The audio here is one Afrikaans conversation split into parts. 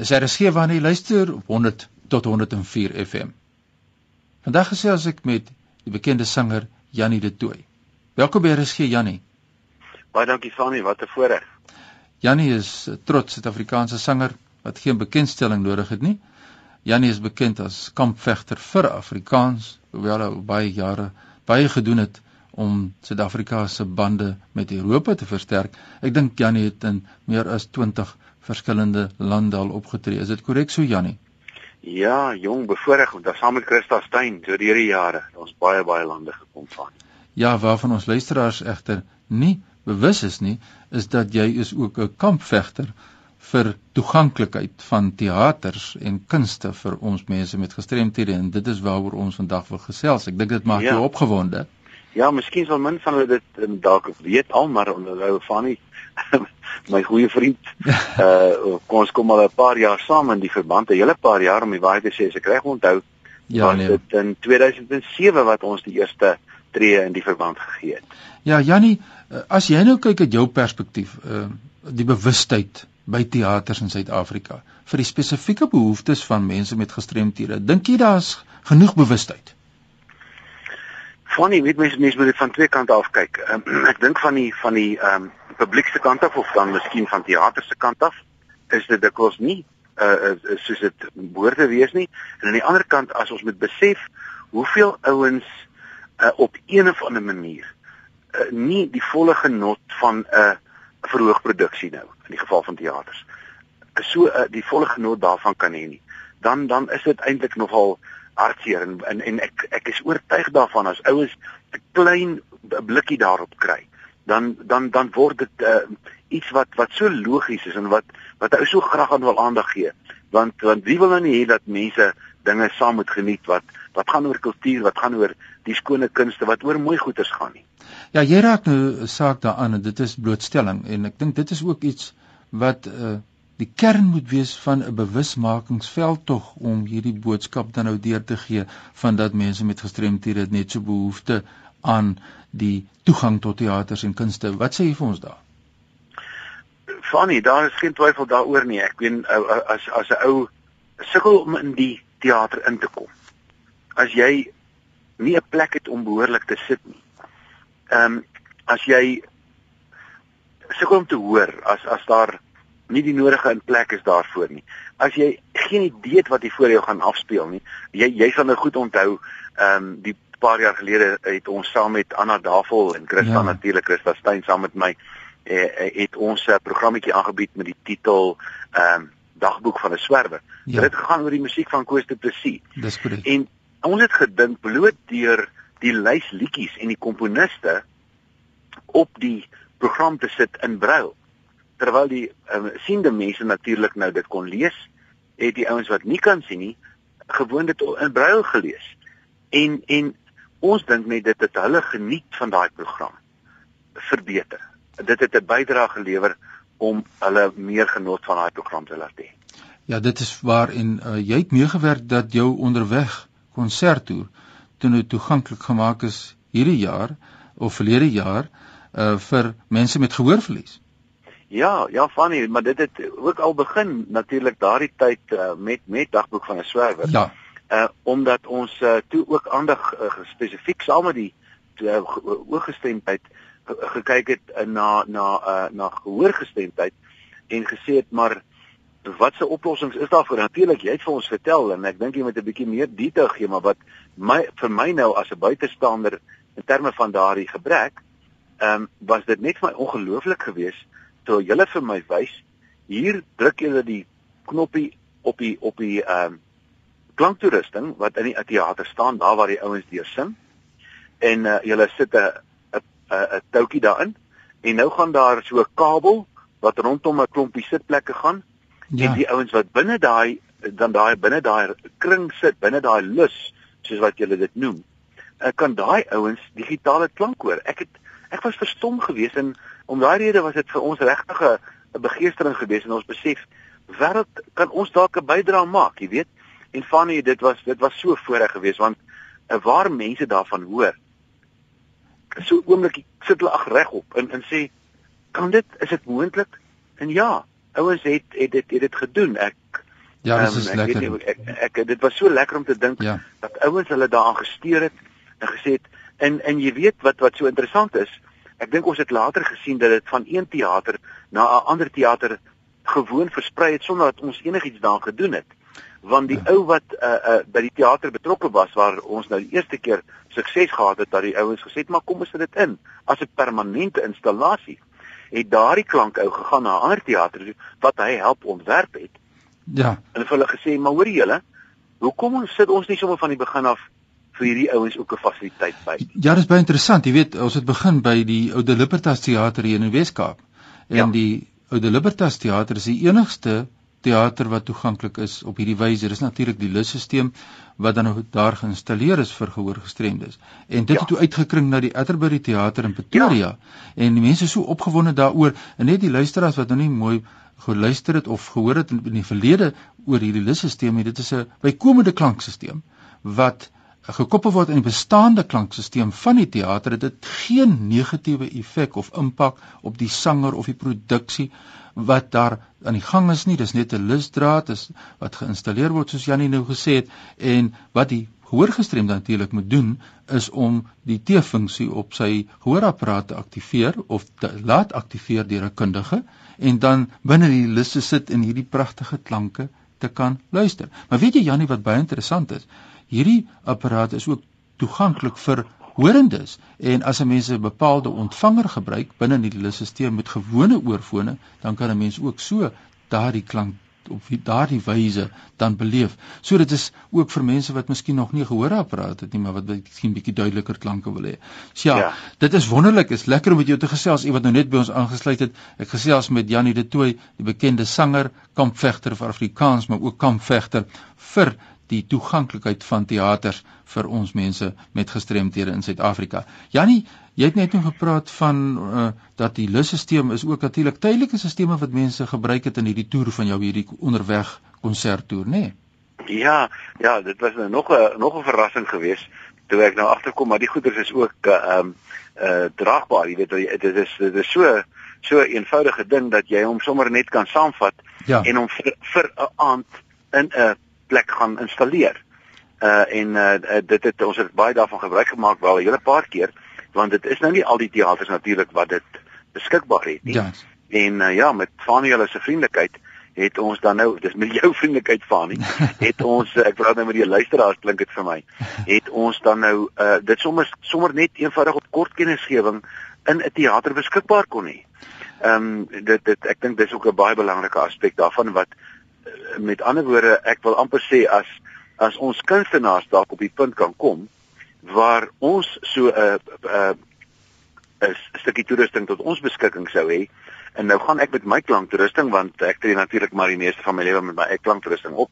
Dis RSG waar jy luister op 100 tot 104 FM. Vandag gesels ek met die bekende sanger Jannie de Tooy. Welkom by RSG Jannie. Baie dankie Fanie, wat 'n voorreg. Jannie is 'n trots Suid-Afrikaanse sanger wat geen bekendstelling nodig het nie. Jannie is bekend as kampvegter vir Afrikaans, hoewel hy baie jare baie gedoen het om Suid-Afrika se bande met Europa te versterk. Ek dink Jannie het in meer as 20 verskillende lande al opgetree. Is dit korrek so Jannie? Ja, jong, bevoorreg om daar saam met Christa Steyn deur die jare ons baie baie lande gekom van. Ja, waarvan ons luisteraars egter nie bewus is nie, is dat jy is ook 'n kampvegter vir toeganklikheid van teaters en kunste vir ons mense met gestremthede en dit is waaroor ons vandag wil gesels. Ek dink dit maak ja. jou opgewonde. Ja, miskien sal min van hulle dit um, dalk weet al, maar onthou van nie my goeie vriend. Uh kom ons kom al 'n paar jaar saam in die verband, 'n hele paar jaar om die waarheid te sê, as ek reg onthou. Ja, nee. Dit in 2007 wat ons die eerste tree in die verband gegee het. Ja, Jannie, uh, as jy nou kyk uit jou perspektief, uh die bewustheid by teaters in Suid-Afrika vir die spesifieke behoeftes van mense met gestremthede, dink jy daar's genoeg bewustheid? Funny, weet mens mens moet dit van twee kante af kyk. Um, ek dink van die van die ehm um, publiekse kant af of dan miskien van teater se kant af is dit dikwels nie uh, uh soos dit behoort te wees nie. En aan die ander kant as ons moet besef hoeveel ouens uh, op een of ander manier uh, nie die volle genot van 'n uh, verhoogproduksie nou in die geval van teaters. So uh, die volle genot daarvan kan hê nie. Dan dan is dit eintlik nogal hartseer en, en en ek ek is oortuig daarvan as ouens 'n klein blikkie daarop kry dan dan dan word dit uh, iets wat wat so logies is en wat wat ou so graag aan wil aandag gee. Want want wie wil nou nie hê dat mense dinge saam moet geniet wat wat gaan oor kultuur wat gaan oor die skone kunste wat oor mooi goeders gaan nie? Ja jy raak nou saak daaraan en dit is blootstelling en ek dink dit is ook iets wat uh, die kern moet wees van 'n bewusmakingsveld tog om hierdie boodskap dan nou deur te gee van dat mense met gestremthede net so behoefte aan die toegang tot teaters en kunste. Wat sê jy vir ons daar? Funny, daar is geen twyfel daaroor nie. Ek weet as as 'n ou sukkel om in die teater in te kom. As jy nie 'n plek het om behoorlik te sit nie. Ehm um, as jy sukkel om te hoor as as daar nie die nodige in plek is daarvoor nie. As jy geen idee het wat hier voor jou gaan afspeel nie, jy jy sal nou goed onthou, ehm um, die paar jaar gelede het ons saam met Anna Davel en Christa ja. natuurlik Christa Steyn saam met my eh, eh het ons 'n programmetjie aangebied met die titel ehm um, Dagboek van 'n swerwer. Ja. Dit gegaan oor die musiek van Koos de Plessis. Dis korrek. En ons het gedink bloot deur die lys liedjies en die komponiste op die program te sit in Braille terwyl die um, siende mense natuurlik nou dit kon lees, het die ouens wat nie kan sien nie, gewoon dit in braille gelees. En en ons dink net dit het hulle geniet van daai program verbeter. Dit het 'n bydrae gelewer om hulle meer genot van daai program te laat hê. Ja, dit is waar en uh, jy het meegewerk dat jou onderweg konserttoer toe nou toeganklik gemaak is hierdie jaar of verlede jaar uh vir mense met gehoorverlies. Ja, ja Fanny, maar dit het ook al begin natuurlik daardie tyd uh, met met dagboek van 'n swerwer. Ja. Uh omdat ons uh, toe ook aandag uh, spesifiek saam met die uh, ooggestemdheid gekyk het uh, na na uh, na gehoorgestemdheid en gesê het maar watse oplossings is daar vir natuurlik jy het vir ons vertel en ek dink jy moet 'n bietjie meer detail gee maar wat my vir my nou as 'n buitestander in terme van daardie gebrek ehm um, was dit net vir my ongelooflik geweest toe julle vir my wys, hier druk julle die knoppie op die op die ehm uh, klanktoerusting wat in die teater staan, daar waar die ouens deur sing. En uh, julle sit 'n 'n 'n toukie daarin en nou gaan daar so 'n kabel wat rondom 'n klompie sitplekke gaan ja. en die ouens wat binne daai dan daai binne daai kring sit, binne daai lus soos wat julle dit noem. Ek uh, kan daai ouens digitale klank hoor. Ek het ek was verstom geweest en om daai rede was dit vir ons regtig 'n begeestering geweest en ons besef wêreld kan ons dalk 'n bydrae maak, jy weet. En Fanny, dit was dit was so voorreg geweest want uh, waar mense daarvan hoor. So oomblik sit hulle ag regop en en sê kan dit is dit moontlik? En ja, ouens het het dit het dit gedoen. Ek Ja, dit is um, lekker. Nie, ek, ek, ek dit was so lekker om te dink ja. dat ouens hulle daaraan gesteur het en gesê het en en jy weet wat wat so interessant is, ek dink ons het later gesien dat dit van een teater na 'n ander teater gewoon versprei het sonder dat ons enigiets daaraan gedoen het want die ja. ou wat uh, uh, by die teater betrokke was waar ons nou die eerste keer sukses gehad het dat die ouens gesê het maar kom ons sit dit in. As 'n permanente installasie het daardie klank ou gegaan na 'n ander teater wat hy help ontwerp het. Ja. En hulle gesê maar hoor julle hoekom ons sit ons nie sommer van die begin af vir hierdie ouens ook 'n fasiliteit by? Ja dis baie interessant. Jy weet ons het begin by die Oude Libertas teater hier in die Weskaap. En ja. die Oude Libertas teater is die enigste teater wat toeganklik is op hierdie wyse. Dis natuurlik die lusstelsel wat dan nou daar geïnstalleer is vir gehoorgestremdes. En dit ja. het toe uitgekring na die Atterbury teater in Pretoria. Ja. En die mense is so opgewonde daaroor en net die luisteraars wat nou nie mooi geluister het of gehoor het in die verlede oor hierdie lusstelsel, dit is 'n bykomende klankstelsel wat gekoppel word aan die bestaande klankstelsel van die teater. Dit het geen negatiewe effek of impak op die sanger of die produksie wat daar aan die gang is nie, dis net 'n lusdraad is wat geïnstalleer word soos Janie nou gesê het en wat die gehoorgestremde natuurlik moet doen is om die T-funksie op sy gehoorapparaat te aktiveer of te laat aktiveer deur 'n kundige en dan binne die lusse sit en hierdie pragtige klanke te kan luister. Maar weet jy Janie wat baie interessant is? Hierdie apparaat is ook toeganklik vir hoorendes en as 'n mens 'n bepaalde ontvanger gebruik binne die lysstelsel met gewone oorfone, dan kan 'n mens ook so daardie klank op daardie wyse dan beleef. So dit is ook vir mense wat miskien nog nie gehoorapparaat het nie, maar wat miskien bietjie duideliker klanke wil hê. So ja, ja, dit is wonderlik, is lekker om met jou te gesels. Iemand nou net by ons aangesluit het. Ek gesels met Janie de Tooy, die bekende sanger, kampvegter vir Afrikaans, maar ook kampvegter vir die toeganklikheid van teaters vir ons mense met gestremthede in Suid-Afrika. Jannie, jy het net nou gepraat van uh, dat die lusstelsel is ook natuurlik tydelike stelsels wat mense gebruik het in hierdie toer van jou hierdie onderweg konserttoer, nê? Nee? Ja, ja, dit was nou nog 'n nog 'n verrassing geweest toe ek nou agterkom maar die goeders is ook uh, ehm uh, uh, draagbaar, jy weet dit is dit is so so 'n eenvoudige ding dat jy hom sommer net kan saamvat ja. en hom vir 'n aand in 'n plek gaan installeer. Uh en uh dit het ons het baie daarvan gebruik gemaak wel 'n hele paar keer want dit is nou nie al die teaters natuurlik wat dit beskikbaar het nie. Ja. En uh, ja, met Fanie se vriendelikheid het ons dan nou dis met jou vriendelikheid Fanie het ons ek praat nou met die luisteraars klink dit vir my het ons dan nou uh dit sommer sommer net eenvoudig op kort kennisgewing in 'n teater beskikbaar kon hê. Ehm um, dit dit ek dink dis ook 'n baie belangrike aspek daarvan wat met ander woorde ek wil amper sê as as ons kunstenaars dalk op die punt kan kom waar ons so 'n uh, 'n uh, 'n stukkie toerusting tot ons beskikking sou hê en nou gaan ek met my klanktoerusting want ek tree natuurlik maar die meeste van my lewe met my klanktoerusting op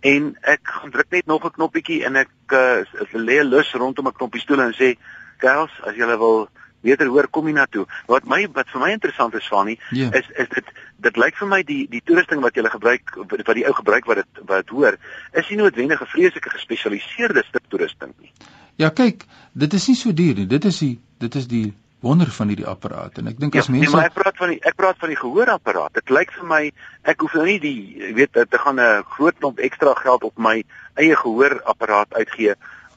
en ek gaan druk net nog 'n knoppietjie en ek uh, lê lus rondom 'n knoppie stoel en sê girls as julle wil beter hoor kom jy na toe. Wat my wat vir my interessant is van nie yeah. Ja. is is dit dit lyk vir my die die toerusting wat jy gebruik wat die ou gebruik wat dit wat dit hoor is nie noodwendig 'n vreeslike gespesialiseerde stuk toerusting nie. Ja kyk, dit is nie so duur nie. Dit is die dit is die wonder van hierdie apparaat en ek dink as ja, mense nee, maar ek praat van die ek praat van die gehoorapparaat. Dit lyk vir my ek hoef nou nie die weet te gaan 'n groot klomp ekstra geld op my eie gehoorapparaat uitgee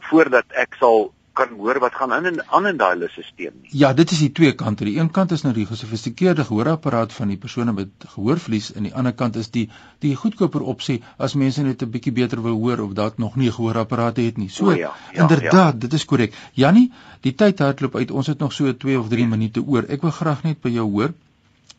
voordat ek sal kan hoor wat gaan aan in aan in daai lysstelsel nie. Ja, dit is die twee kante. Die een kant is nou die gesofistikeerde gehoorapparaat van die persone met gehoorverlies en die ander kant is die die goedkoper opsie as mense net 'n bietjie beter wil hoor of dalk nog nie 'n gehoorapparaat het nie. So, ja, ja, inderdaad, ja. dit is korrek. Jannie, die tyd hardloop uit. Ons het nog so 2 of 3 minute oor. Ek wil graag net by jou hoor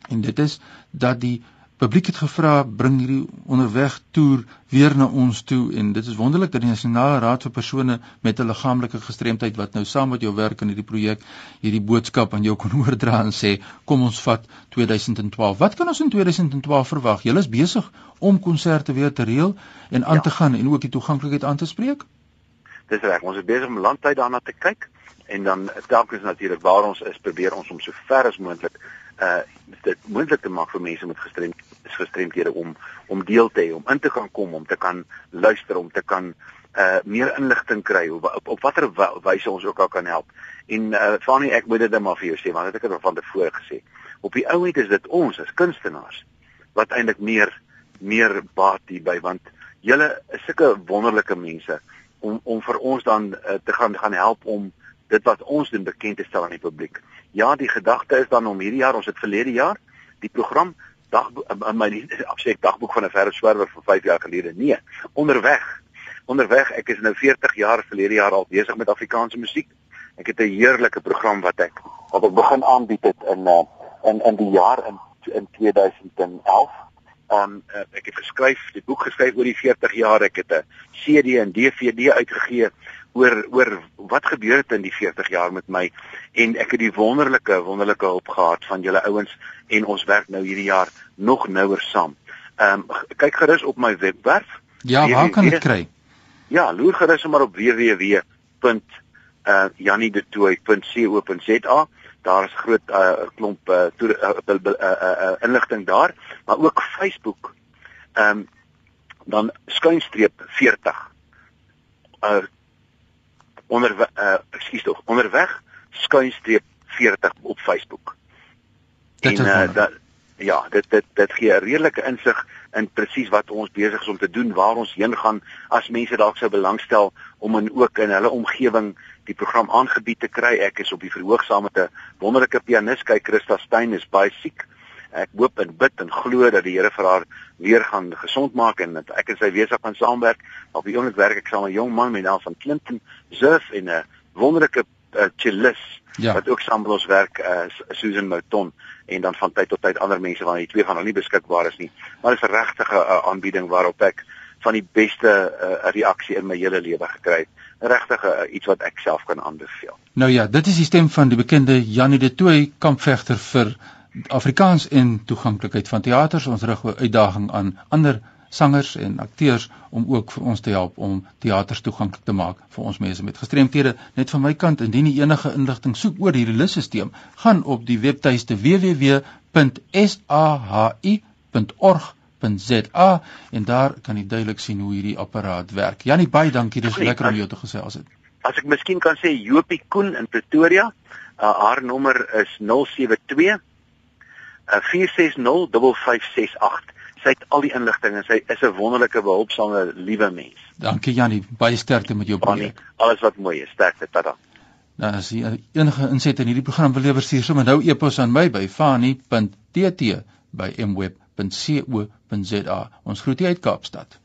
en dit is dat die publiek het gevra bring hierdie onderweg toer weer na ons toe. En dit is wonderlik dat die nasionale raad vir persone met 'n liggaamlike gestremdheid wat nou saam met jou werk in hierdie projek hierdie boodskap aan jou kon oordra en sê kom ons vat 2012 wat kan ons in 2012 verwag? Julle is besig om konserte weer te reël en aan ja. te gaan en ook die toeganklikheid aan te spreek? Dis reg. Ons is besig om landtyd daarna te kyk en dan telkens natuurlik waar ons is probeer ons om so ver as moontlik uh dit moontlik te maak vir mense met gestremd gestremdhede om om deel te hê, om in te gaan kom, om te kan luister, om te kan uh meer inligting kry op op, op watter wyse ons ook al kan help. En uh Fanie, ek moet dit net maar vir jou sê, want ek het dit van tevore gesê. Op die ou end is dit ons as kunstenaars wat eintlik meer meer baat hierby want julle is sulke wonderlike mense om om vir ons dan uh, te gaan gaan help om dit wat ons doen bekend te stel aan die publiek. Ja, die gedagte is dan om hierdie jaar, ons het verlede jaar die program dag in my afsek dagboek van 'n verre swerwer vir 5 jaar gelede. Nee, onderweg. Onderweg, ek is nou 40 jaar verlede jaar al besig met Afrikaanse musiek. Ek het 'n heerlike program wat ek wat ek begin aanbied het in uh, in in die jaar in in 2011. Um uh, ek het geskryf, die boek geskryf oor die 40 jaar. Ek het 'n CD en DVD uitgegee oor oor wat gebeur het in die 40 jaar met my en ek het die wonderlike wonderlike hulp gehad van julle ouens en ons werk nou hierdie jaar nog nouer saam. Ehm um, kyk gerus op my webwerf. Ja, waar kan ek kry? Ja, loer gerus maar op www.janidetoy.co.za. Daar is groot uh, klomp uh, to, uh, uh, uh, uh, inligting daar, maar ook Facebook. Ehm um, dan skuinstreep 40. Uh onder uh ekskuus tog, onderweg skuinstreep 40 op Facebook. Dit en uh, dat ja, dit dit dit gee 'n redelike insig in presies wat ons besig is om te doen, waar ons heen gaan as mense dalk sou belangstel om in ook in hulle omgewing die program aangebied te kry. Ek is op die verhoog saam met 'n wonderlike pianis, kyk Christa Stein is baie siek. Ek hoop en bid en glo dat die Here vir haar weer gaan gesond maak en dat ek en sy weer gaan saamwerk. Op die oomblik werk ek saam met 'n jong man met naam van Clinton Zurf en 'n wonderlike uh, cellist ja. wat ook saam met ons werk uh, Susan Mouton en dan van tyd tot tyd ander mense waarvan die twee van hulle nie beskikbaar is nie. Maar dit is 'n regte uh, aanbieding waarop ek van die beste uh, reaksie in my hele lewe gekry het. Regtig uh, iets wat ek self kan aanbeveel. Nou ja, dit is die stem van die bekende Janie de Tooy kampvegter vir Afrikaans en toeganklikheid van teaters. Ons rig 'n uitdaging aan ander sangers en akteurs om ook vir ons te help om teaters toeganklik te maak vir ons mense met gestremthede. Net van my kant, indien jy enige inligting soek oor hierdie lysstelsel, gaan op die webtuiste www.sahi.org.za en daar kan jy duidelik sien hoe hierdie apparaat werk. Janie, baie dankie. Dis lekker om jou te gesels het. As ek miskien kan sê Jopie Koen in Pretoria, uh, haar nommer is 072 uh, 460 5568 sy het al die inligting en sy is 'n wonderlike behulpsame liewe mens. Dankie Jannie, baie sterkte met jou projek. Alles wat mooi is, sterkte tada. Nou as jy enige insette in hierdie program wil lewer, stuur sommer nou e-pos aan my by fani.tt by mweb.co.za. Ons groet uit Kaapstad.